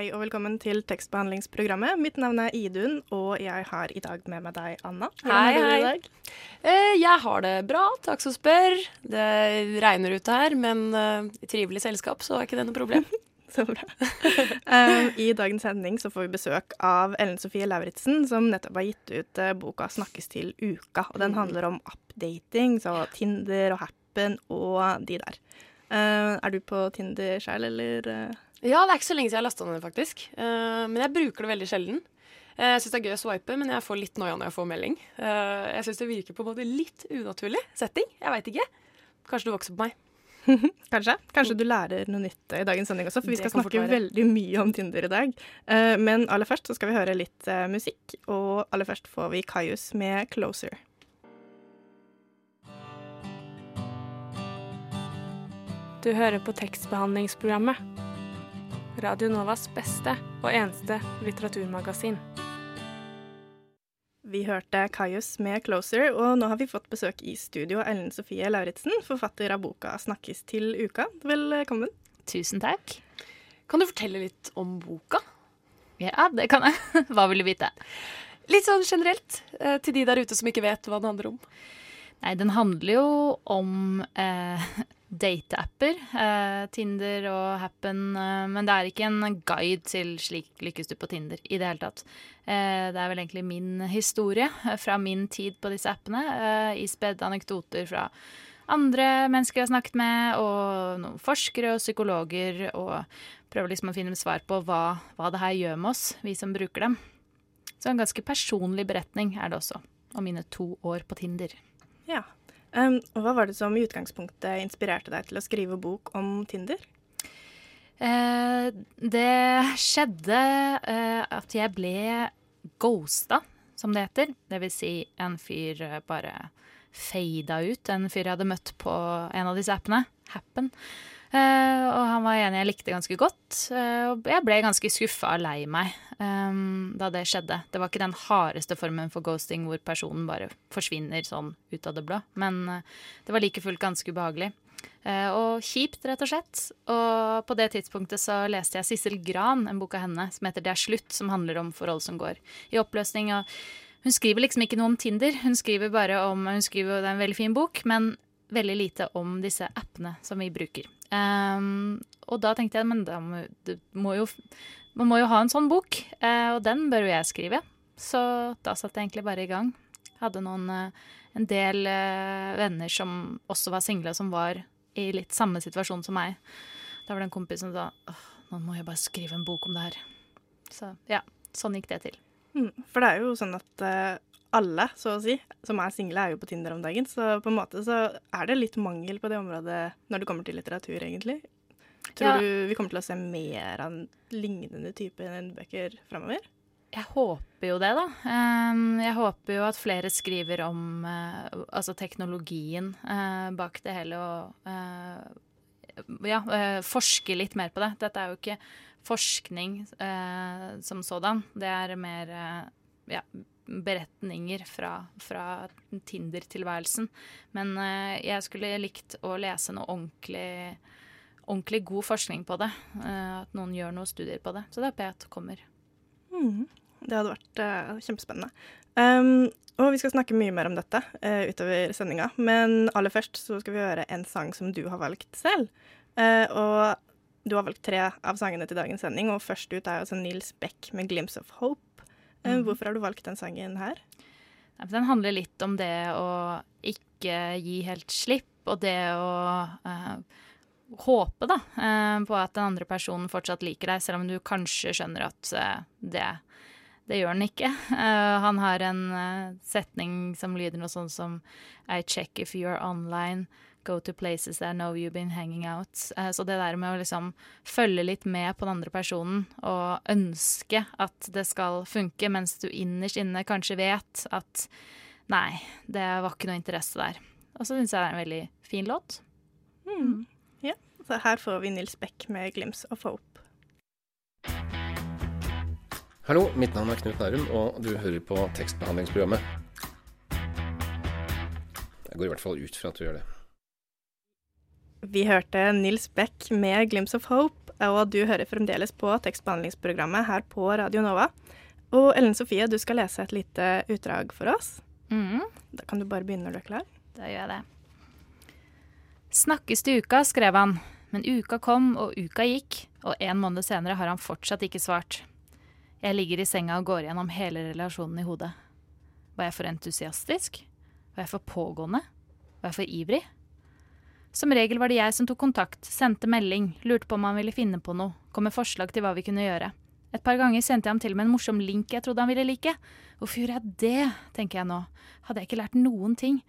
Hei og velkommen til tekstbehandlingsprogrammet. Mitt navn er Idun, og jeg har i dag med meg deg, Anna. Hvordan Hei, hei. Eh, jeg har det bra, takk som spør. Det regner ute her, men eh, i trivelig selskap så er ikke det noe problem. Så bra. Um, I dagens sending så får vi besøk av Ellen Sofie Lauritzen, som nettopp har gitt ut eh, boka 'Snakkes til uka'. og Den handler om updating, så Tinder og Happen og de der. Eh, er du på Tinder sjøl, eller? eh? Ja, det er ikke så lenge siden jeg lasta ned, faktisk. Eh, men jeg bruker det veldig sjelden. Jeg syns det er gøy å swipe, men jeg får litt noia når jeg får melding. Jeg syns det virker på en måte litt unaturlig setting. Jeg veit ikke. Kanskje du vokser på meg. Kanskje? Kanskje du lærer noe nytt i dagens sending også, for vi skal snakke veldig mye om Tinder i dag. Men aller først så skal vi høre litt musikk, og aller først får vi Kaius med 'Closer'. Du hører på tekstbehandlingsprogrammet. Radio Novas beste og eneste litteraturmagasin. Vi hørte Kaius med 'Closer', og nå har vi fått besøk i studio av Ellen Sofie Lauritzen, forfatter av boka 'Snakkes til uka'. Velkommen. Tusen takk. Kan du fortelle litt om boka? Ja, det kan jeg. Hva vil du vite? Litt sånn generelt, eh, til de der ute som ikke vet hva den handler om. Nei, den handler jo om eh, dateapper. Eh, Tinder og Happen. Eh, men det er ikke en guide til slik lykkes du på Tinder i det hele tatt. Eh, det er vel egentlig min historie eh, fra min tid på disse appene. Eh, Ispedd anekdoter fra andre mennesker jeg har snakket med, og noen forskere og psykologer, og prøver liksom å finne svar på hva, hva det her gjør med oss, vi som bruker dem. Så en ganske personlig beretning er det også, om mine to år på Tinder. Ja. Um, og hva var det som i utgangspunktet inspirerte deg til å skrive bok om Tinder? Eh, det skjedde eh, at jeg ble ghosta, som det heter. Det vil si en fyr eh, bare fada ut. En fyr jeg hadde møtt på en av disse appene, Happen. Eh, og han var en jeg likte ganske godt. eh, og jeg ble ganske skuffa og lei meg eh, da det skjedde. Det var ikke den hardeste formen for ghosting hvor personen bare forsvinner sånn ut av det blå. Men det var like fullt ganske ubehagelig. Eh, og kjipt, rett og slett. Og på det tidspunktet så leste jeg Sissel Gran, en bok av henne som heter 'Det er slutt', som handler om forhold som går i oppløsning. Og hun skriver liksom ikke noe om Tinder, hun skriver bare om Hun skriver det er en veldig fin bok, men veldig lite om disse appene som vi bruker. Um, og da tenkte jeg men må, må jo, man må jo ha en sånn bok, uh, og den bør jo jeg skrive. Så da satte jeg egentlig bare i gang. Hadde noen, uh, en del uh, venner som også var single, som var i litt samme situasjon som meg. Da var det en kompis som sa nå må jeg bare skrive en bok om det her. Så ja, sånn gikk det til. Mm, for det er jo sånn at alle, så å si, som er single, er jo på Tinder om dagen. Så på en måte så er det litt mangel på det området når det kommer til litteratur, egentlig. Tror Ja. du vi kommer til å se mer av lignende type bøker framover? Jeg håper jo det, da. Um, jeg håper jo at flere skriver om eh, altså teknologien eh, bak det hele og eh, ja, forsker litt mer på det. Dette er jo ikke forskning som sådan. Det er mer ja, beretninger fra, fra Tinder-tilværelsen. Men uh, jeg skulle likt å lese noe ordentlig, ordentlig god forskning på det. Uh, at noen gjør noen studier på det. Så det håper jeg at kommer. Mm. Det hadde vært uh, kjempespennende. Um, og vi skal snakke mye mer om dette utover sendinga, men aller først så skal vi høre en sang som du har valgt selv. Og du har valgt tre av sangene til dagens sending, og først ut er altså Nils Beck med 'Glimpse of Hope'. Mhm. Hvorfor har du valgt den sangen her? Den handler litt om det å ikke gi helt slipp, og det å uh, håpe da, uh, på at den andre personen fortsatt liker deg, selv om du kanskje skjønner at uh, det, Det gjør han ikke. Han har en setning som lyder noe sånn som I check if you're online. Go to places I know you've been hanging out. Uh, så det der med å liksom følge litt med på den andre personen og ønske at det skal funke, mens du innerst inne kanskje vet at nei, det var ikke noe interesse der. Og så syns jeg det er en veldig fin låt. Mm. Ja, så her får vi Nils Beck med 'Glims of Hope'. Hallo, mitt navn er Knut Nærum, og du hører på tekstbehandlingsprogrammet. Jeg går i hvert fall ut fra at du gjør det. Vi hørte Nils Beck med 'Glims of Hope', og du hører fremdeles på tekstbehandlingsprogrammet her på Radio Nova. Og Ellen Sofie, du skal lese et lite utdrag for oss. Mm. Da kan du bare begynne når du er klar. Da gjør jeg det. Snakkes til uka, skrev han. Men uka kom, og uka gikk, og en måned senere har han fortsatt ikke svart. Jeg ligger i senga og går gjennom hele relasjonen i hodet. Var jeg for entusiastisk? Var jeg for pågående? Var jeg for ivrig? Som regel var det jeg som tok kontakt, sendte melding, lurte på om han ville finne på noe, kom med forslag til hva vi kunne gjøre. Et par ganger sendte jeg ham til med en morsom link jeg trodde han ville like. Hvorfor gjorde jeg det, tenker jeg nå. Hadde jeg ikke lært noen ting?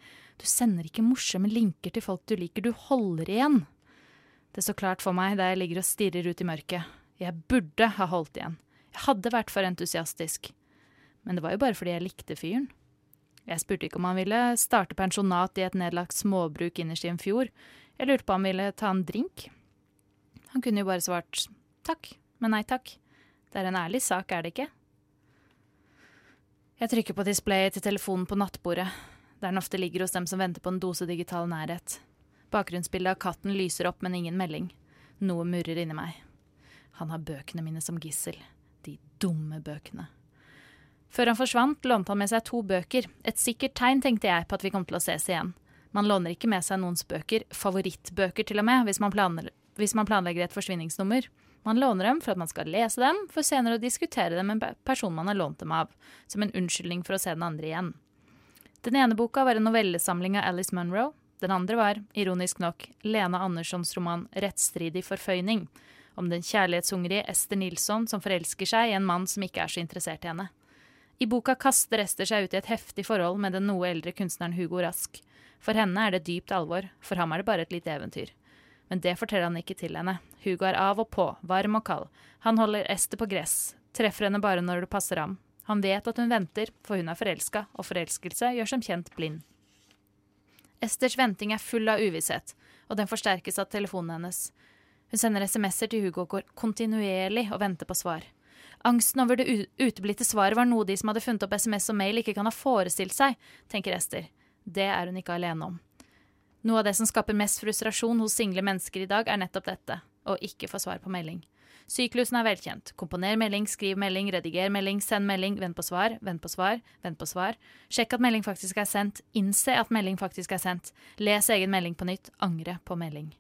Du sender ikke morsomme linker til folk du liker, du holder igjen. Det står klart for meg da jeg ligger og stirrer ut i mørket. Jeg burde ha holdt igjen. Jeg hadde vært for entusiastisk. Men det var jo bare fordi jeg likte fyren. Jeg spurte ikke om han ville starte pensjonat i et nedlagt småbruk innerst i en fjord. Jeg lurte på om han ville ta en drink. Han kunne jo bare svart takk, men nei takk. Det er en ærlig sak, er det ikke? Jeg trykker på displayet til telefonen på nattbordet, der den ofte ligger hos dem som venter på en dose digital nærhet. Bakgrunnsbildet av katten lyser opp, men ingen melding. Noe murrer inni meg. Han har bøkene mine som gissel. De dumme bøkene. Før han forsvant, lånte han med seg to bøker. Et sikkert tegn, tenkte jeg, på at vi kom til å ses igjen. Man låner ikke med seg noens bøker, favorittbøker til og med, hvis man, planlegger, hvis man planlegger et forsvinningsnummer. Man låner dem for at man skal lese dem, for senere å diskutere dem med en person man har lånt dem av, som en unnskyldning for å se den andre igjen. Den ene boka var en novellesamling av Alice Munro. Den andre var, ironisk nok, Lena Anderssons roman 'Rettsstridig forføyning', om den kjærlighetshungrige Ester Nilsson som forelsker seg i en mann som ikke er så interessert i henne. I boka kaster Ester seg ut i et heftig forhold med den noe eldre kunstneren Hugo Rask. For henne er det dypt alvor, for ham er det bare et lite eventyr. Men det forteller han ikke til henne. Hugo er av og på, varm og kald. Han holder Ester på gress, treffer henne bare når det passer ham. Han vet at hun venter, for hun er forelska, og forelskelse gjør som kjent blind. Esters venting er full av uvisshet, og den forsterkes av telefonen hennes. Hun sender SMS-er til Hugo og går kontinuerlig og venter på svar. Angsten over det uteblitte svaret var noe de som hadde funnet opp SMS og mail, ikke kan ha forestilt seg, tenker Ester. Det er hun ikke alene om. Noe av det som skaper mest frustrasjon hos single mennesker i dag, er nettopp dette, å ikke få svar på melding. Syklusen er velkjent. Komponer melding, skriv melding, rediger melding, send melding, vent på svar, vent på svar, vent på svar. Sjekk at melding faktisk er sendt, innse at melding faktisk er sendt, les egen melding på nytt, angre på melding.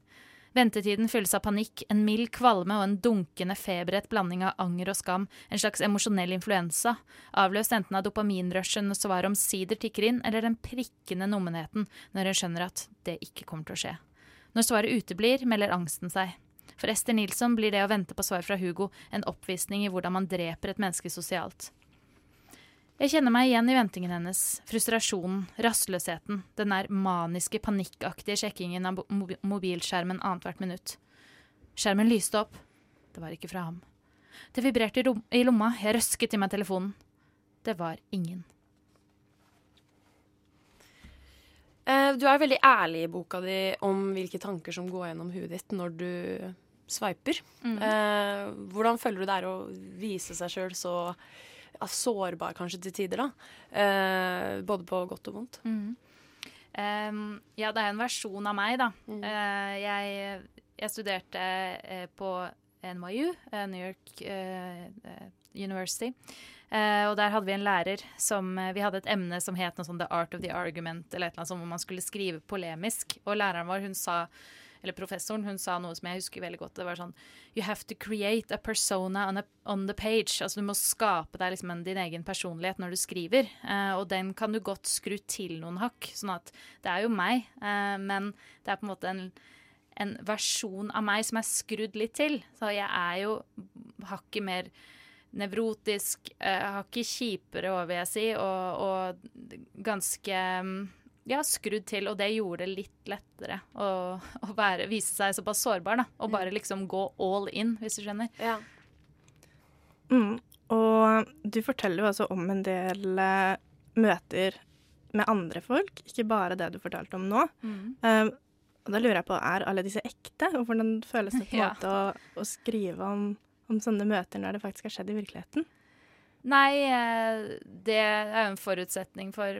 Ventetiden fylles av panikk, en mild kvalme og en dunkende feberrett blanding av anger og skam, en slags emosjonell influensa, avløst enten av dopaminrushen når svaret omsider tikker inn, eller den prikkende nummenheten når en skjønner at det ikke kommer til å skje. Når svaret uteblir, melder angsten seg. For Ester Nilsson blir det å vente på svar fra Hugo en oppvisning i hvordan man dreper et menneske sosialt. Jeg kjenner meg igjen i ventingen hennes, frustrasjonen, rastløsheten, den der maniske, panikkaktige sjekkingen av mobilskjermen annethvert minutt. Skjermen lyste opp. Det var ikke fra ham. Det vibrerte i lomma, jeg røsket i meg telefonen. Det var ingen. Eh, du er veldig ærlig i boka di om hvilke tanker som går gjennom huet ditt når du sveiper. Mm. Hvordan føler du det er å vise seg sjøl så sårbar kanskje til tider, da? Eh, både på godt og vondt. Mm. Um, ja, det er en versjon av meg, da. Mm. Uh, jeg, jeg, studerte uh, på NYU, uh, New York University. og der hadde vi en lærer som Vi hadde et emne som het noe sånn The Art of the Argument, eller et eller annet sånt, hvor man skulle skrive polemisk. Og læreren vår, hun sa eller professoren, hun sa noe som jeg husker veldig godt. Det var sånn You have to create a persona on, a, on the page. Altså du må skape deg liksom en, din egen personlighet når du skriver. Eh, og den kan du godt skru til noen hakk. Sånn at det er jo meg, eh, men det er på en måte en, en versjon av meg som er skrudd litt til. Så jeg er jo hakket mer nevrotisk, eh, hakket kjipere vil jeg si, og, og ganske mm, ja, skrudd til, og det gjorde det litt lettere å, å være, vise seg såpass sårbar, da. Og bare liksom gå all in, hvis du skjønner. Ja. Mm. Og du forteller jo altså om en del eh, møter med andre folk, ikke bare det du fortalte om nå. Um, og da lurer jeg på, er alle disse ekte? Og hvordan føles det på en Ja. måte å, å skrive om, om sånne møter når det faktisk har skjedd i virkeligheten? Nei, eh, det er jo en forutsetning for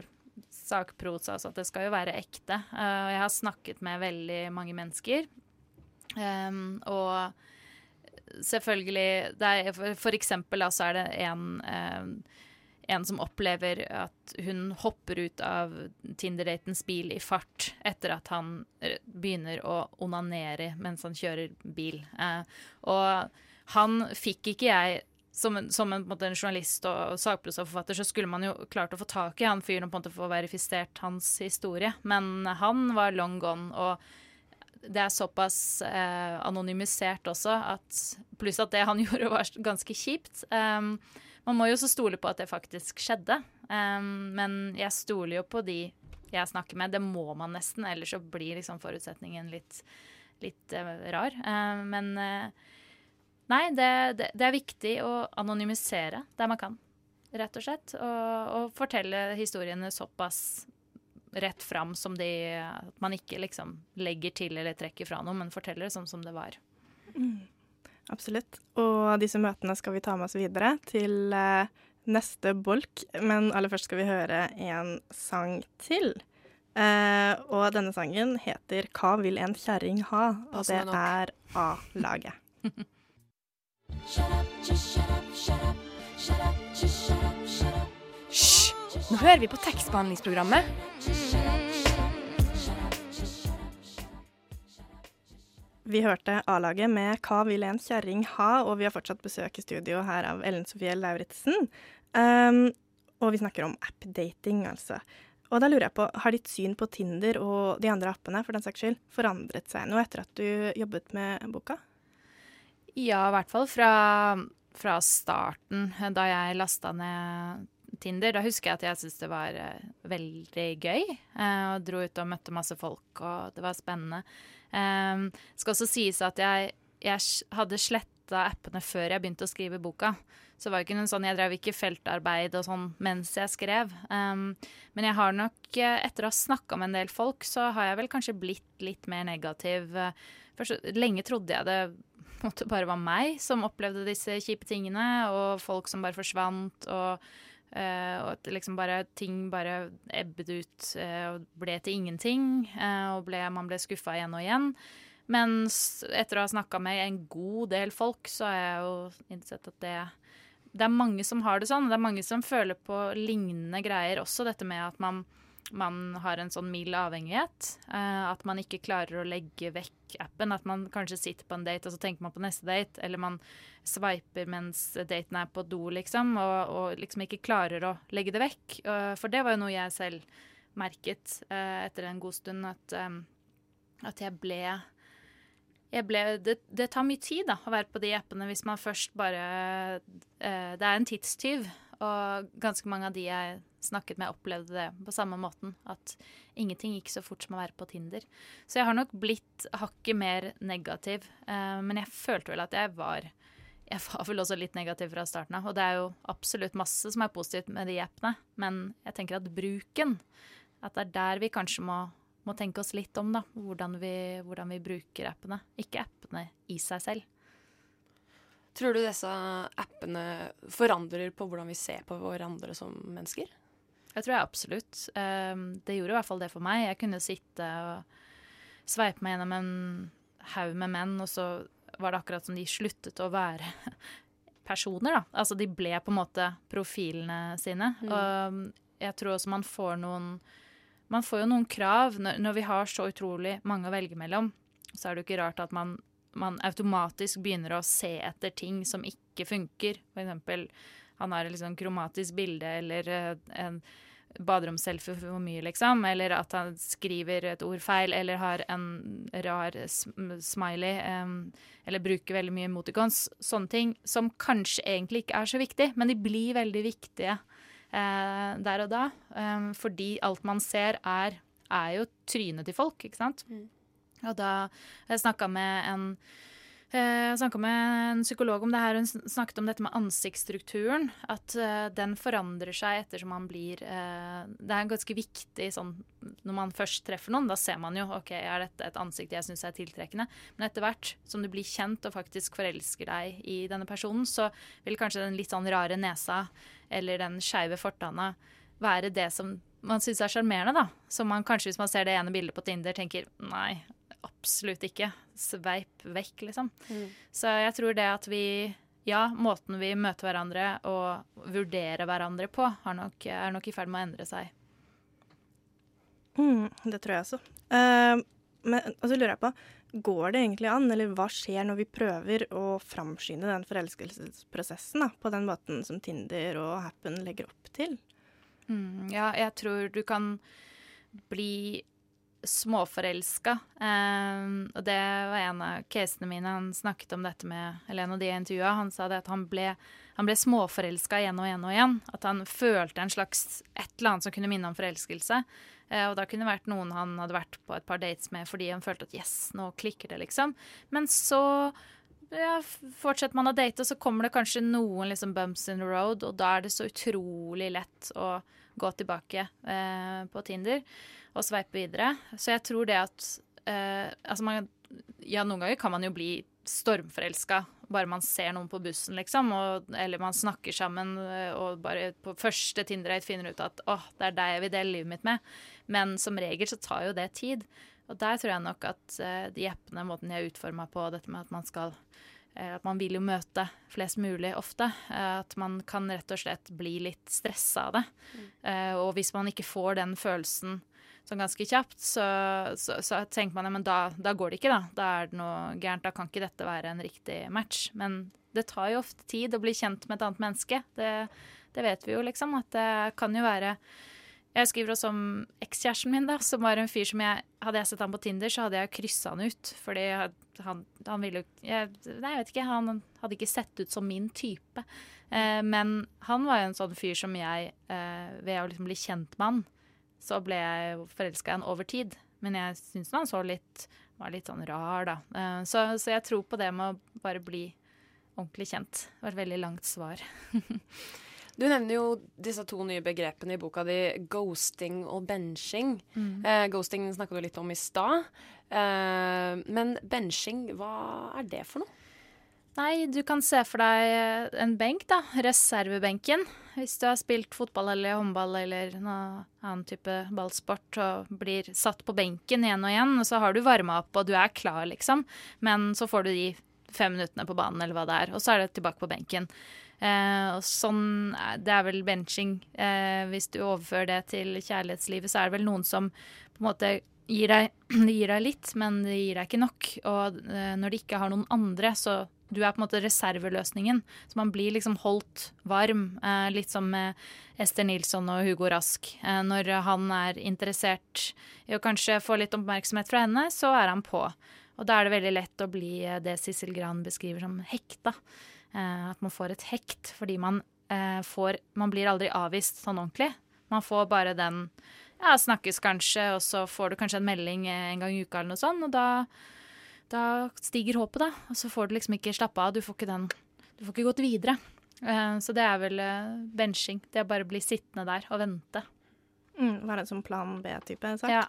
sakprosa, altså at det skal jo være ekte. Uh, jeg har snakket med veldig mange mennesker. Um, og selvfølgelig det er, for, eksempel da, så er det en, uh, en som opplever at hun hopper ut av Tinder-datens bil i fart etter at han eh, begynner å onanere mens han kjører bil. Eh, og han fikk ikke jeg som en, som en, en, journalist og sakprosaforfatter så skulle man jo klart å få tak i han fyren og på en måte få verifisert hans historie. Men han var long gone, og det er såpass eh, anonymisert også at Pluss at det han gjorde, var ganske kjipt. Um, man må jo også stole på at det faktisk skjedde. Um, men jeg stoler jo på de jeg snakker med. Det må man nesten, ellers så blir liksom forutsetningen litt, litt uh, rar. Eh, men eh, Nei, det, det, det er viktig å anonymisere der man kan, rett og slett. Og, og fortelle historiene såpass rett fram som de At man ikke liksom legger til eller trekker fra noe, men forteller det sånn som det var. Absolutt. Og disse møtene skal vi ta med oss videre til eh, neste bolk. Men aller først skal vi høre en sang til. Uh, og denne sangen heter 'Hva vil en kjerring ha?' Og det er A-laget. Hysj! Nå hører vi på tekstbehandlingsprogrammet. Vi hørte A-laget med 'Hva vil en kjerring ha?', og vi har fortsatt besøk i studio her av Ellen Sofie Lauritzen. Um, og vi snakker om appdating, altså. Og da lurer jeg på, har ditt syn på Tinder og de andre appene for den saks skyld forandret seg noe etter at du jobbet med boka? Ja, i hvert fall fra, fra starten, da jeg lasta ned Tinder. Da husker jeg at jeg syntes det var uh, veldig gøy. Uh, og dro ut og møtte masse folk, og det var spennende. Um, skal også sies at jeg, jeg hadde sletta appene før jeg begynte å skrive boka. Så det ikke noen sånn, Jeg drev ikke feltarbeid og sånn mens jeg skrev. Um, men jeg har nok, eh, etter å ha snakka med en del folk, så har jeg vel kanskje blitt litt mer negativ. eh, Først, lenge trodde jeg det på en måte bare var meg som opplevde disse kjipe tingene, og folk som bare forsvant, og, eh, og at liksom bare ting bare ebbet ut eh, og ble til ingenting, eh, og ble, man ble skuffa igjen og igjen. Men etter å ha snakka med en god del folk, så har jeg jo innsett at det det er mange som har det sånn. Det er mange som føler på lignende greier også. Dette med at man, man har en sånn mild avhengighet. Eh, at man ikke klarer å legge vekk appen. At man kanskje sitter på en date, og så tenker man på neste date. Eller man sveiper mens daten er på do, liksom. Og, og liksom ikke klarer å legge det vekk. Eh, for det var jo noe jeg selv merket eh, etter en god stund. At, at jeg ble ble, det, det tar mye tid da, å være på de appene hvis man først bare eh, Det er en tidstyv. Og ganske mange av de jeg snakket med, opplevde det på samme måten. At ingenting gikk så fort som å være på Tinder. Så jeg har nok blitt hakket mer negativ. Eh, men jeg følte vel at jeg var Jeg var vel også litt negativ fra starten av. Og det er jo absolutt masse som er positivt med de appene. Men jeg tenker at bruken At det er der vi kanskje må må tenke oss litt om da, hvordan vi, hvordan vi bruker appene. Ikke appene i seg selv. Tror du disse appene forandrer på hvordan vi ser på hverandre som mennesker? Jeg tror jeg absolutt. Um, det gjorde i hvert fall det for meg. Jeg kunne sitte og sveipe meg gjennom en haug med menn, og så var det akkurat som de sluttet å være personer, da. Altså de ble på en måte profilene sine. Og jeg tror også man får noen Man får jo noen krav når, når vi har så utrolig mange å velge mellom. Så er det jo ikke rart at man, man automatisk begynner å se etter ting som ikke funker. Eksempel han har et liksom kromatisk bilde eller eh, en baderomsselfie for mye, liksom. Eller at han skriver et ord feil, eller har en rar smiley. Um, eller bruker veldig mye emoticons. Sånne ting som kanskje egentlig ikke er så viktig, men de blir veldig viktige uh, der og da. Um, fordi alt man ser, er, er jo trynet til folk, ikke sant. Mm. Og da jeg snakka med en Eh, jeg snakka med en psykolog om det her. Hun snakket om dette med ansiktsstrukturen. At uh, den forandrer seg ettersom man blir uh, Det er ganske viktig sånn når man først treffer noen. Da ser man jo ok, er dette et ansikt jeg syns er tiltrekkende. Men etter hvert som du blir kjent og faktisk forelsker deg i denne personen, så vil kanskje den litt sånn rare nesa eller den skeive fortanna være det som man syns er sjarmerende, da. Som man kanskje, hvis man ser det ene bildet på Tinder, tenker nei, absolutt ikke. Sveip vekk, liksom. Mm. Så jeg tror det at vi Ja, måten vi møter hverandre og vurderer hverandre på, nok, er nok i ferd med å endre seg. Mm, det tror jeg også. Uh, men så lurer jeg på Går det egentlig an, eller hva skjer når vi prøver å framskynde den forelskelsesprosessen da, på den måten som Tinder og Happen legger opp til? Mm, ja, jeg tror du kan bli småforelska. Um, og det var en av casene mine. Han snakket om dette med eller en av de jeg intervjua. Han sa det at han ble, han ble småforelska igjen og igjen og igjen. At han følte en slags et eller annet som kunne minne om forelskelse. Uh, og da kunne det vært noen han hadde vært på et par dates med fordi han følte at yes, nå klikker det, liksom. Men så ja, fortsetter man å date, og så kommer det kanskje noen liksom bumps in the road, og da er det så utrolig lett å gå tilbake uh, på Tinder og sveipe videre. Så jeg tror det at eh, Altså, man Ja, noen ganger kan man jo bli stormforelska bare man ser noen på bussen, liksom, og, eller man snakker sammen eh, og bare på første Tinder-date finner ut at åh, det er deg jeg vil dele livet mitt med. Men som regel så tar jo det tid. Og der tror jeg nok at uh, de appene, måten de er utforma på, dette med at man skal uh, At man vil jo møte flest mulig ofte. Uh, at man kan rett og slett bli litt stressa av det. Mm. og hvis man ikke får den følelsen sånn ganske kjapt, så, så, så tenker man ja, da, da, går det ikke, da. Da er det noe gærent. Da kan ikke dette være en riktig match. Men det tar jo ofte tid å bli kjent med et annet menneske. Det, det vet vi jo, liksom. At det kan jo være Jeg skriver også om ekskjæresten min, da, som var en fyr som jeg Hadde jeg sett han på Tinder, så hadde jeg kryssa han ut. Fordi han, han ville jo Nei, jeg vet ikke. Han hadde ikke sett ut som min type. Eh, men han var jo en sånn fyr som jeg, eh, ved å liksom bli kjent med han, så ble jeg forelska i han over tid. Men jeg syns han så litt, var litt sånn rar, da. Eh, så, så, jeg tror på det med å bare bli ordentlig kjent. Det var et veldig langt svar. du nevner jo disse to nye begrepene i boka di, ghosting og benching. Mm. Eh, ghosting snakka du litt om i stad. Eh, men benching, hva er det for noe? Nei, du kan se for deg en benk, da. Reservebenken. Hvis du har spilt fotball eller håndball eller noe annen type ballsport og blir satt på benken igjen og igjen, og så har du varma opp og du er klar, liksom. Men så får du de fem minuttene på banen eller hva det er, og så er det tilbake på benken. Eh, og sånn, Det er vel benching. Eh, hvis du overfører det til kjærlighetslivet, så er det vel noen som på en måte gir deg, de gir deg litt, men det gir deg ikke nok. Og eh, når de ikke har noen andre, så du er på en måte reserveløsningen. Så man blir liksom holdt varm. Eh, litt som med Ester Nilsson og Hugo Rask. Eh, når han er interessert i å kanskje få litt oppmerksomhet fra henne, så er han på. Og da er det veldig lett å bli eh, det Sissel Gran beskriver som hekta. At man får et hekt fordi man får Man blir aldri avvist sånn ordentlig. Man får bare den Ja, snakkes kanskje, og så får du kanskje en melding en gang i uka eller noe sånt, og da da stiger håpet, da. Og så får du liksom ikke slappe av. Du får ikke den Du får ikke gått videre. Uh, så det er vel uh, benching. Det er bare å bli sittende der og vente. Mm, være en sånn plan B-type sak. Ja.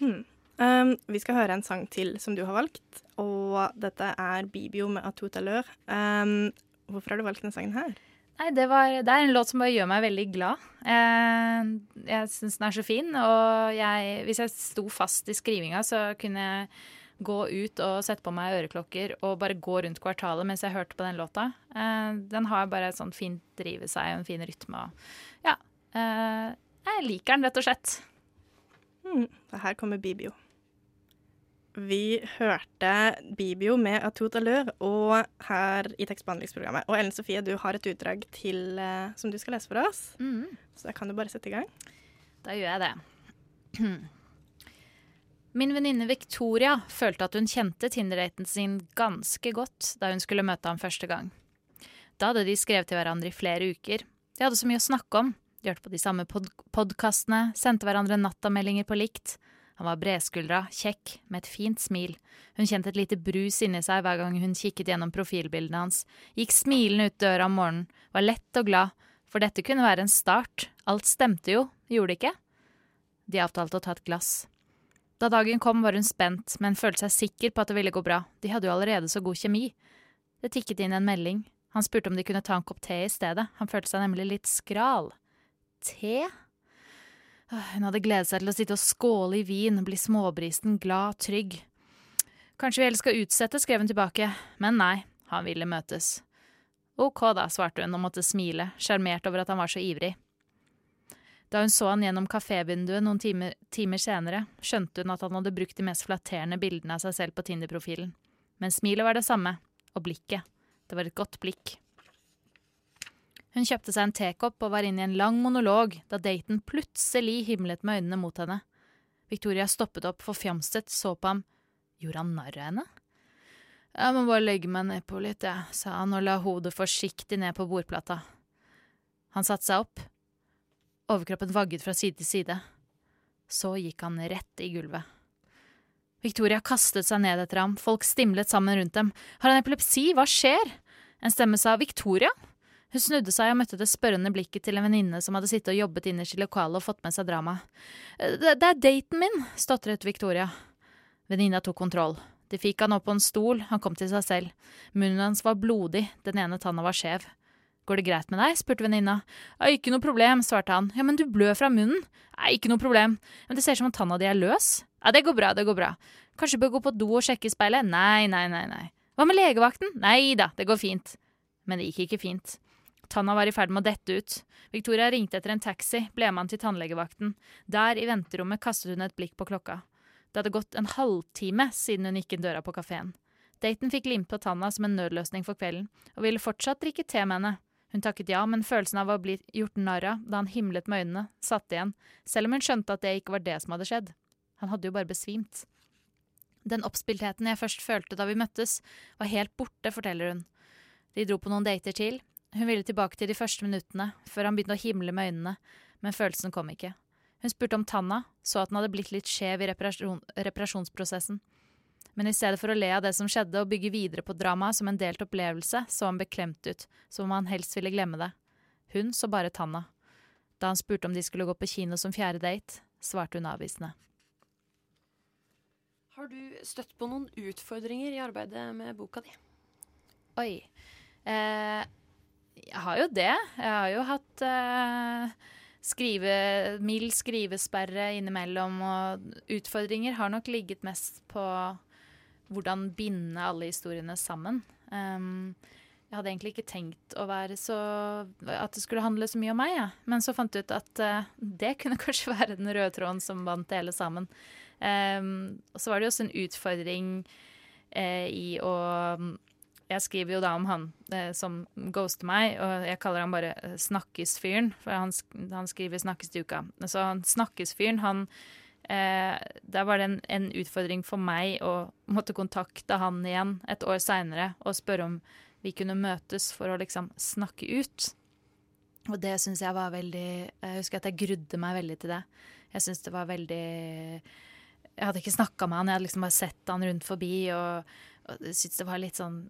Hmm. Um, vi skal høre en sang til som du har valgt, og dette er Bibio med Atout Lør. Um, hvorfor har du valgt denne sangen her? Nei, det, var, det, er en låt som bare gjør meg veldig glad. Eh, jeg syns den er så fin, og jeg, hvis jeg sto fast i skrivinga, så kunne jeg gå ut og sette på meg øreklokker og bare gå rundt kvartalet mens jeg hørte på den låta. Eh, den har bare et sånt fint driv i seg og en fin rytme. Og ja. Eh, jeg liker den, rett og slett. Mm, her kommer Bibio. Vi hørte Bibio med Atout Allure og her i tekstbehandlingsprogrammet. Og Ellen Sofie, du har et utdrag til, uh, som du skal lese for oss. Mm. Så da kan du bare sette i gang. da gjør jeg det. Min venninne Victoria følte at hun kjente Tinder-daten sin ganske godt da hun skulle møte ham første gang. Da hadde de skrevet til hverandre i flere uker. De hadde så mye å snakke om. De hørte på de samme pod podkastene, sendte hverandre nattameldinger på likt. Han var bredskuldra, kjekk, med et fint smil. Hun kjente et lite brus inni seg hver gang hun kikket gjennom profilbildene hans, gikk smilende ut døra om morgenen, var lett og glad, for dette kunne være en start, alt stemte jo, gjorde det ikke? De avtalte å ta et glass. Da dagen kom var hun spent, men følte seg sikker på at det ville gå bra, de hadde jo allerede så god kjemi. Det tikket inn en melding, han spurte om de kunne ta en kopp te i stedet, han følte seg nemlig litt skral. Te? Hun hadde gledet seg til å sitte og skåle i vin, bli småbristen, glad, trygg. Kanskje vi heller skal utsette, skrev hun tilbake, men nei, han ville møtes. Ok da, svarte hun og måtte smile, sjarmert over at han var så ivrig. Da hun så han gjennom kafévinduet noen timer, timer, senere, skjønte hun at han hadde brukt de mest flatterende bildene av seg selv på Tinder-profilen. Men smilet var det samme, og blikket. Det var et godt blikk. Hun kjøpte seg en tekopp og var inne i en lang monolog da daten plutselig himlet med øynene mot henne. Victoria stoppet opp forfjamset, så på ham. Gjorde han narr av henne? Jeg må bare legge meg nedpå litt, jeg, sa han og la hodet forsiktig ned på bordplata. Han satte seg opp. Overkroppen vagget fra side til side. Så gikk han rett i gulvet. Victoria kastet seg ned etter ham, folk stimlet sammen rundt dem. Har han epilepsi, hva skjer? En stemme sa Victoria? Hun snudde seg og møtte det spørrende blikket til en venninne som hadde sittet og jobbet innerst i lokalet og fått med seg dramaet. Det, det er daten min, stotret Victoria. Venninna tok kontroll. De fikk han opp på en stol, han kom til seg selv. Munnen hans var blodig, den ene tanna var skjev. Går det greit med deg? spurte venninna. Ikke noe problem, svarte han. Ja, men du blør fra munnen. Nei, ikke noe problem. Men det ser ut som om tanna di er løs. Ja, det går bra, det går bra. Kanskje du bør gå på do og sjekke i speilet? Nei, nei, nei, nei. Hva med legevakten? Nei da, det går fint. Men det gikk ikke fint. Tanna var i ferd med å dette ut. Victoria ringte etter en taxi, ble med han til tannlegevakten. Der, i venterommet, kastet hun et blikk på klokka. Det hadde gått en halvtime siden hun gikk inn døra på kafeen. Daten fikk limt på tanna som en nødløsning for kvelden, og ville fortsatt drikke te med henne. Hun takket ja, men følelsen av å bli gjort narr av da han himlet med øynene, satt igjen, selv om hun skjønte at det ikke var det som hadde skjedd. Han hadde jo bare besvimt. Den oppspiltheten jeg først følte da vi møttes, var helt borte, forteller hun. De dro på noen dater til, hun ville tilbake til de første minuttene, før han begynte å himle med øynene, men følelsen kom ikke. Hun spurte om tanna, så at den hadde blitt litt skjev i reparasjon reparasjonsprosessen. Men i stedet for å le av det som skjedde og bygge videre på dramaet som en delt opplevelse, så han beklemt ut, som om han helst ville glemme det. Hun så bare tanna. Da han spurte om de skulle gå på kino som fjerde date, svarte hun avvisende. Har du støtt på noen utfordringer i arbeidet med boka di? Oi. Eh, jeg har jo det. Jeg har jo hatt eh, skrive, mild skrivesperre innimellom, og utfordringer har nok ligget mest på hvordan binde alle historiene sammen. Um, jeg hadde egentlig ikke tenkt å være så at det skulle handle så mye om meg, ja. men så fant jeg ut at uh, det kunne kanskje være den røde tråden som bandt det hele sammen. Um, og så var det jo også en utfordring uh, i å jeg skriver jo da om han eh, som ghoster meg, og jeg kaller han bare Snakkesfyren, for han, han, skriver Snakkes til uka. Så han Snakkes-fyren, han eh, Der var det en, en, utfordring for meg å måtte kontakte han igjen et år seinere og spørre om vi kunne møtes for å liksom snakke ut. Og det syns jeg var veldig Jeg husker at jeg grudde meg veldig til det. Jeg syns det var veldig Jeg hadde ikke snakka med han, jeg hadde liksom bare sett han rundt forbi og, og syntes det var litt sånn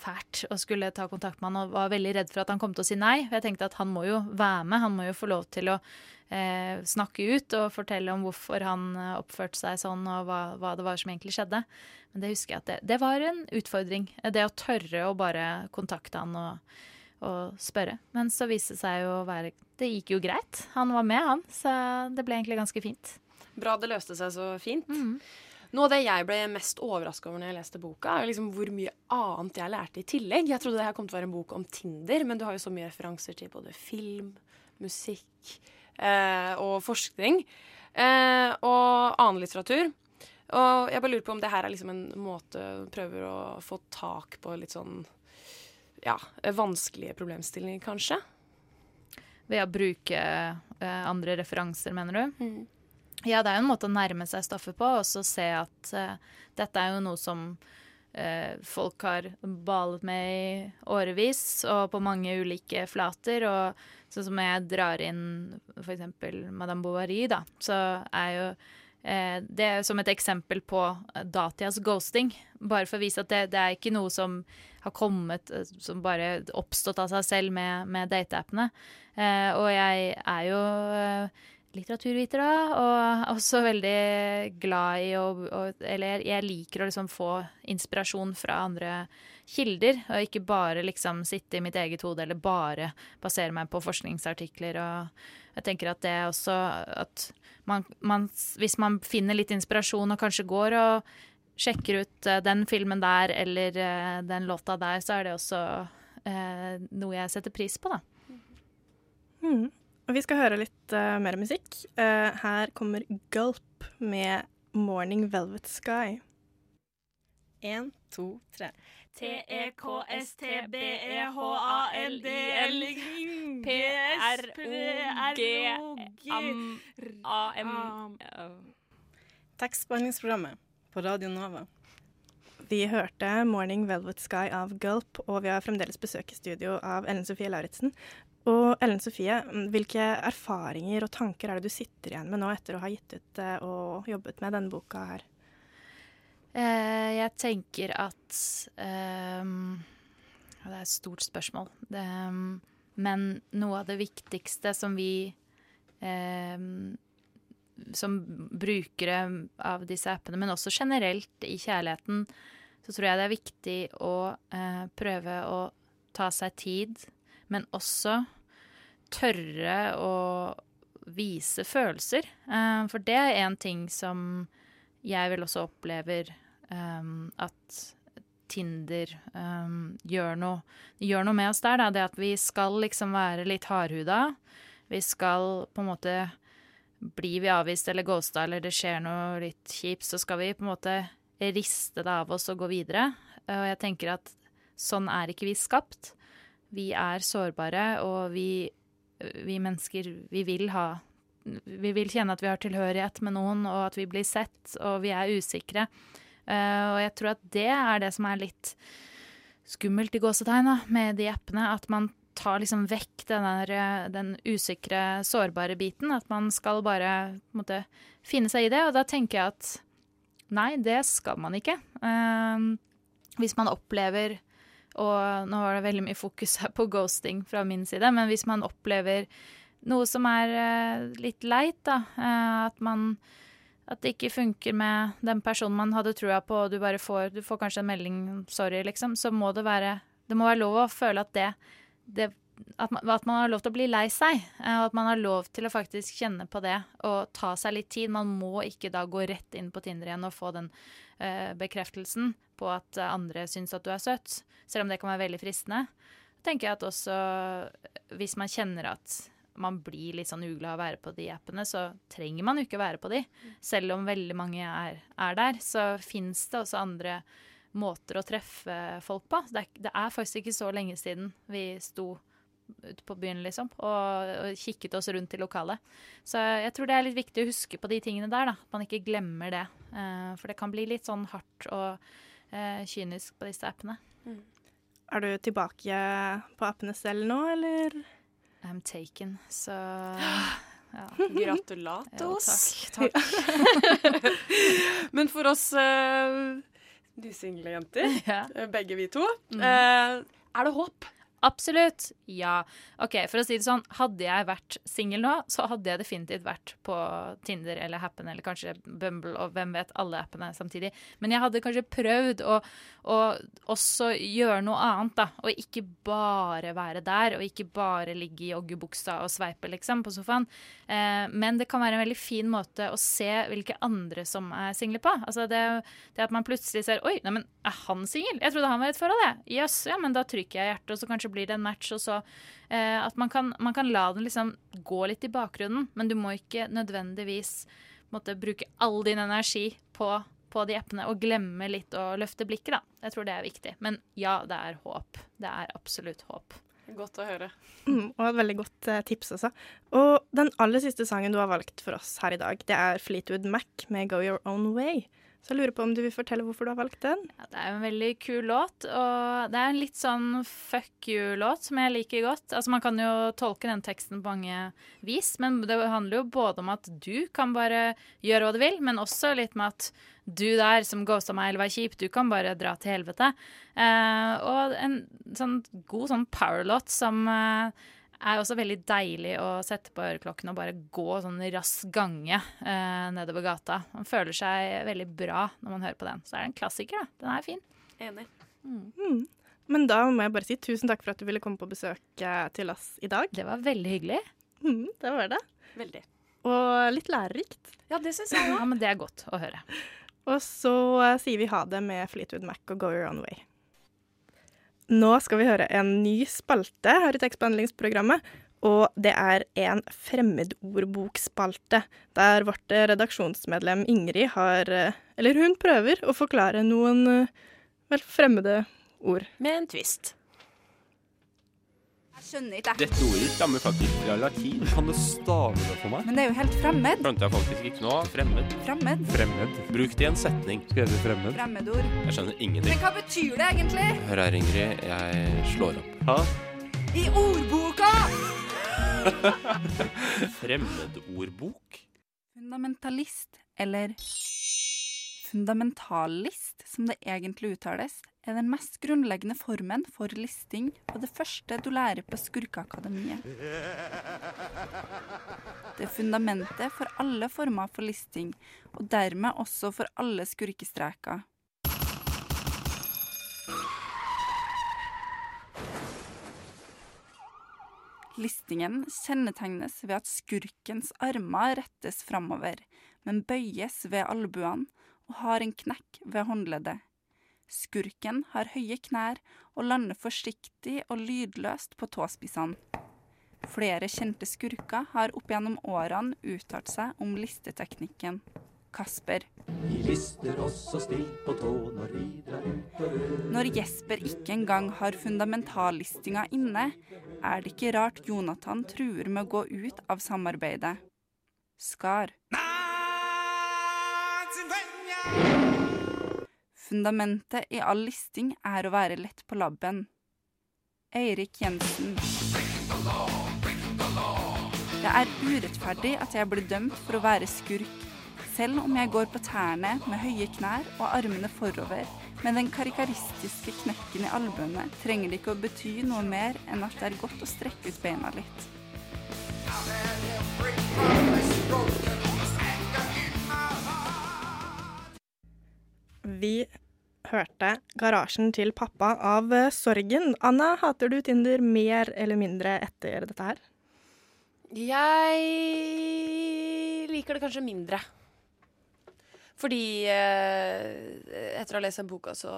fælt å skulle ta kontakt med han og var veldig redd for at han kom til å si nei. For Jeg tenkte at han må jo være med, han må jo få lov til å eh, snakke ut og fortelle om hvorfor han eh, oppførte seg sånn og hva, hva, det var som egentlig skjedde. Men det husker jeg at det, det var en utfordring. Det å tørre å bare kontakte han og, og spørre. Men så viste det seg jo å være Det gikk jo greit. Han var med, han. Så det ble egentlig ganske fint. Bra det løste seg så fint. Mm. Noe av det jeg ble mest overraska over når jeg leste boka, er liksom hvor mye annet jeg lærte i tillegg. Jeg trodde det her kom til å være en bok om Tinder, men du har jo så mye referanser til både film, musikk eh, og forskning. Eh, og annen litteratur. Og jeg bare lurer på om det her er liksom en måte prøver å få tak på litt sånn ja, vanskelige problemstillinger, kanskje? ved å bruke eh, andre referanser, mener du? Mm. Ja, det er jo en måte å nærme seg stoffet på, og så se at uh, dette er jo noe som uh, folk har balet med i årevis, og på mange ulike flater. Og sånn som jeg drar inn f.eks. Madame Bovary, da, så er jo eh, det er som et eksempel på datidas ghosting. Bare for å vise at det, det er ikke noe som har kommet som bare oppstått av seg selv med, med dateappene. Og jeg er jo litteraturviter, da, og også veldig glad i å Eller jeg liker å liksom få inspirasjon fra andre kilder, og ikke bare liksom sitte i mitt eget hode eller bare basere meg på forskningsartikler. Og jeg tenker at det er også at man, man Hvis man finner litt inspirasjon og kanskje går og sjekker ut eh, den filmen der eller eh, den låta der, så er det også eh, noe jeg setter pris på, da. Mm. Vi skal høre litt uh, mer musikk. Uh, her kommer Gulp med 'Morning Velvet Sky'. Én, to, tre. E T-E-K-S-T-B-E-H-A-L-D-L-G-A-M Tekstbehandlingsprogrammet på Radio Nova. Vi hørte 'Morning Velvet Sky' av Gulp, og vi har fremdeles besøk i studio av Ellen Sofie Lauritzen. Og Ellen Sofie, hvilke erfaringer og tanker er det du sitter igjen med nå etter å ha gitt ut eh, og jobbet med denne boka her? Eh, jeg tenker at ehm, Det er et stort spørsmål. Det, ehm, men noe av det viktigste som vi ehm, som brukere av disse appene, men også generelt i kjærligheten, så tror jeg det er viktig å eh, prøve å ta seg tid, men også tørre å vise følelser. Eh, for det er en ting som jeg vel også opplever um, at Tinder um, gjør, noe, gjør noe med oss der. Da. Det at vi skal liksom være litt hardhuda. Vi skal på en måte Blir vi avvist eller ghosta eller det skjer noe litt kjipt, så skal vi på en måte riste det av oss og gå videre. Og jeg tenker at sånn er ikke vi skapt. Vi er sårbare, og vi, vi mennesker, vi vil ha vi vil kjenne at vi har tilhørighet med noen, og at vi blir sett, og vi er usikre. Uh, og jeg tror at det er det som er litt skummelt i gåsetegn med de appene. At man tar liksom vekk der, eh, den usikre, sårbare biten. At man skal bare måtte, finne seg i det. Og da tenker jeg at nei, det skal man ikke. Uh, hvis man opplever og nå var det veldig mye fokus her på ghosting fra min side, men hvis man opplever noe som er eh, litt leit, da. Eh, at man At det ikke funker med den personen man hadde trua på, og du bare får Du får kanskje en melding 'sorry', liksom. Så må det være Det må være lov å føle at det, det at man, at man har lov til å bli lei seg, eh, og at man har lov til å faktisk kjenne på det og ta seg litt tid. Man må ikke da gå rett inn på Tinder igjen og få den uh, bekreftelsen på at andre syns at du er søt, selv om det kan være veldig fristende. tenker jeg at også eh, hvis man kjenner at man blir litt sånn uglad av å være på de appene, så trenger man jo ikke være på de. Selv om veldig mange er, er der, så fins det også andre måter å treffe folk på. Det er, det er faktisk ikke så lenge siden vi sto ute på byen, liksom, og, og kikket oss rundt i lokalet. Så jeg tror det er litt viktig å huske på de tingene der, da. At man ikke glemmer det. Uh, for det kan bli litt sånn hardt og uh, kynisk på disse appene. Er du tilbake på appene selv nå, eller? I'm taken, så ja. Gratulatos. Ja, takk. Men for oss uh, nysingle jenter, Ja. eh, begge vi to, Mm. uh, er det håp? Absolutt. Ja. OK, for å si det sånn, hadde jeg vært singel nå, så hadde jeg definitivt vært på Tinder eller Happen eller kanskje Bumble og hvem vet, alle appene samtidig. Men jeg hadde kanskje prøvd å, å også gjøre noe annet, da. Og ikke bare være der, og ikke bare ligge i joggebuksa og sveipe, liksom, på sofaen. Eh, men det kan være en veldig fin måte å se hvilke andre som er single på. Altså det, det at man plutselig ser Oi, neimen, er han singel? Jeg trodde han var i et forhold, jeg. Jøss, ja, men da trykker jeg hjertet, og så kanskje blir det en match, og så eh, At man kan, man kan la den liksom gå litt i bakgrunnen, men du må ikke nødvendigvis måtte bruke all din energi på, på de appene og glemme litt å løfte blikket, da. Jeg tror det er viktig. Men ja, det er håp. Det er absolutt håp. Godt å høre. Mm, og et veldig godt eh, tips også. Og den aller siste sangen du har valgt for oss her i dag, det er Fleetwood Mac med 'Go Your Own Way'. Så jeg lurer på om du vil fortelle hvorfor du har valgt den? Ja, det er en veldig kul låt, og det er en litt sånn fuck you-låt som jeg liker godt. Altså Man kan jo tolke den teksten på mange vis, men det handler jo både om at du kan bare gjøre hva du vil, men også litt med at du der som ghosta meg eller var kjip, du kan bare dra til helvete. Eh, og en sånn god sånn power-låt som eh, er også veldig deilig å sette på øreklokkene og bare gå sånn rask gange eh, nedover gata. Man føler seg veldig bra når man hører på den. Så er det en klassiker, da. Den er fin. Enig. Mm. Men da må jeg bare si tusen takk for at du ville komme på besøk eh, til oss i dag. Det var veldig hyggelig. Mm, det var det. Veldig. Og litt lærerikt. Ja, det syns jeg Ja, men det er godt å høre. Og så uh, sier vi ha det med Fleetwood Mac og Go Your Own Way. Nå skal vi høre en ny spalte her i tekstbehandlingsprogrammet. Og det er en fremmedordbokspalte, der vårt redaksjonsmedlem Ingrid har eh, Eller hun prøver å forklare noen eh, vel fremmede ord. Med en twist. Jeg skjønner ikke, jeg. Dette ordet stammer faktisk fra latin. Kan du stave det for meg? Men det er jo helt fremmed. Skjønte jeg faktisk ikke nå. Fremmed. Fremmed. Fremmed. Bruk det i en setning. Skrevet fremmed. Fremmedord. Jeg skjønner ingenting. Men hva betyr det egentlig? Hør her, Ingrid. Jeg slår opp. Hæ? I ordboka! Fremmedordbok? Fundamentalist, eller fundamentalist, som det egentlig uttales, er den mest grunnleggende formen for listing og det første du lærer på Skurkeakademiet. Det er fundamentet for alle former for listing, og dermed også for alle skurkestreker. Listingen kjennetegnes ved at skurkens armer rettes framover, men bøyes ved albuene og har en knekk ved håndleddet. Skurken har høye knær og lander forsiktig og lydløst på tåspissene. Flere kjente skurker har opp gjennom årene uttalt seg om listeteknikken. Kasper. Vi lister også stilt på tå Når vi drar oppe. Når Jesper ikke engang har fundamentallistinga inne, er det ikke rart Jonathan truer med å gå ut av samarbeidet. Skar. Fundamentet i all listing er å være lett på labben. Eirik Jensen. Det er urettferdig at jeg blir dømt for å være skurk, selv om jeg går på tærne med høye knær og armene forover. Med den karikaristiske knekken i albuene trenger det ikke å bety noe mer enn at det er godt å strekke ut beina litt. Vi hørte 'Garasjen til pappa' av eh, Sorgen. Anna, hater du Tinder mer eller mindre etter dette her? Jeg liker det kanskje mindre. Fordi eh, etter å ha lest den boka, så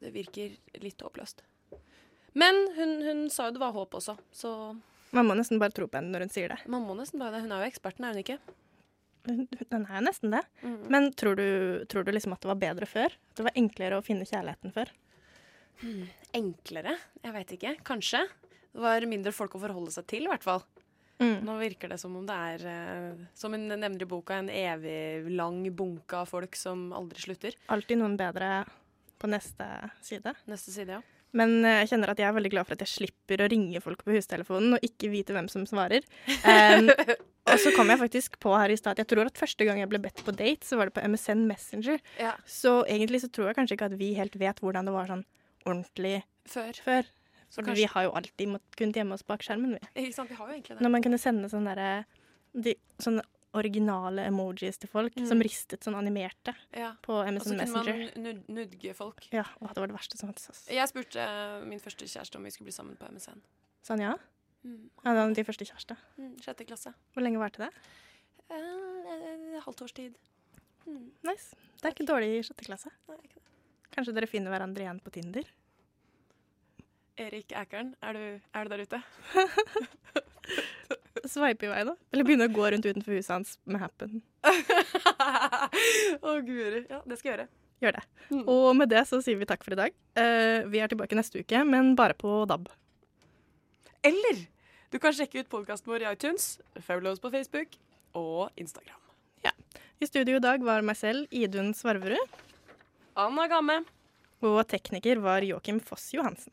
det virker litt håpløst. Men hun, hun sa jo det var håp også, så Man må nesten bare tro på henne når hun sier det. man må nesten bare det. Hun er jo eksperten, er hun ikke? Den er nesten det. Mm. Men tror du, tror du liksom at det var bedre før? At det var enklere å finne kjærligheten før? Hmm. Enklere? Jeg veit ikke. Kanskje. Det var mindre folk å forholde seg til, i hvert fall. Mm. Nå virker det som om det er, eh, som hun nevner i boka, en evig lang bunke av folk som aldri slutter. Alltid noen bedre på neste side. Neste side, ja. Men eh, jeg kjenner at jeg er veldig glad for at jeg slipper å ringe folk på hustelefonen og ikke vite hvem som svarer. Um, og så kom jeg faktisk på her i stad jeg tror at første gang jeg ble bedt på date, så var det på MSN Messenger. Ja. Så egentlig så tror jeg kanskje ikke at vi helt vet hvordan det var sånn ordentlig Før. før. Så kanskje- vi har jo alltid kunnet gjemme oss bak skjermen, vi. Ikke sant, vi har jo egentlig det. Når man kunne sende sånne, derre- de, sånne originale emojis til folk Mm. som ristet sånn animerte Ja. på Og så kunne man nudge folk. Ja, og det var det verste som fantes. Jeg spurte eh, min første kjæreste om vi skulle bli sammen på MSN. Sa han ja? Mm. Ja, da var din første kjæreste. Mm, sjette klasse. Hvor lenge varte det? Eh, halvt års tid. Mm. Nice. Det er ikke dårlig i sjette klasse. Nei, ikke det. Kanskje dere finner hverandre igjen på Tinder? Erik Ækern, er du, er du der ute? Sveipe i vei, da. Eller begynne å gå rundt utenfor huset hans med Happen. Å, guri. Ja, det skal jeg gjøre. Gjør det. Mm. Og med det så sier vi takk for i dag. Uh, vi er tilbake neste uke, men bare på DAB. Eller du kan sjekke ut podkasten vår i iTunes, følg oss på Facebook og Instagram. I studio i dag var meg selv, Idun Svarverud. Anna Gamme. Og tekniker var Joakim Foss Johansen.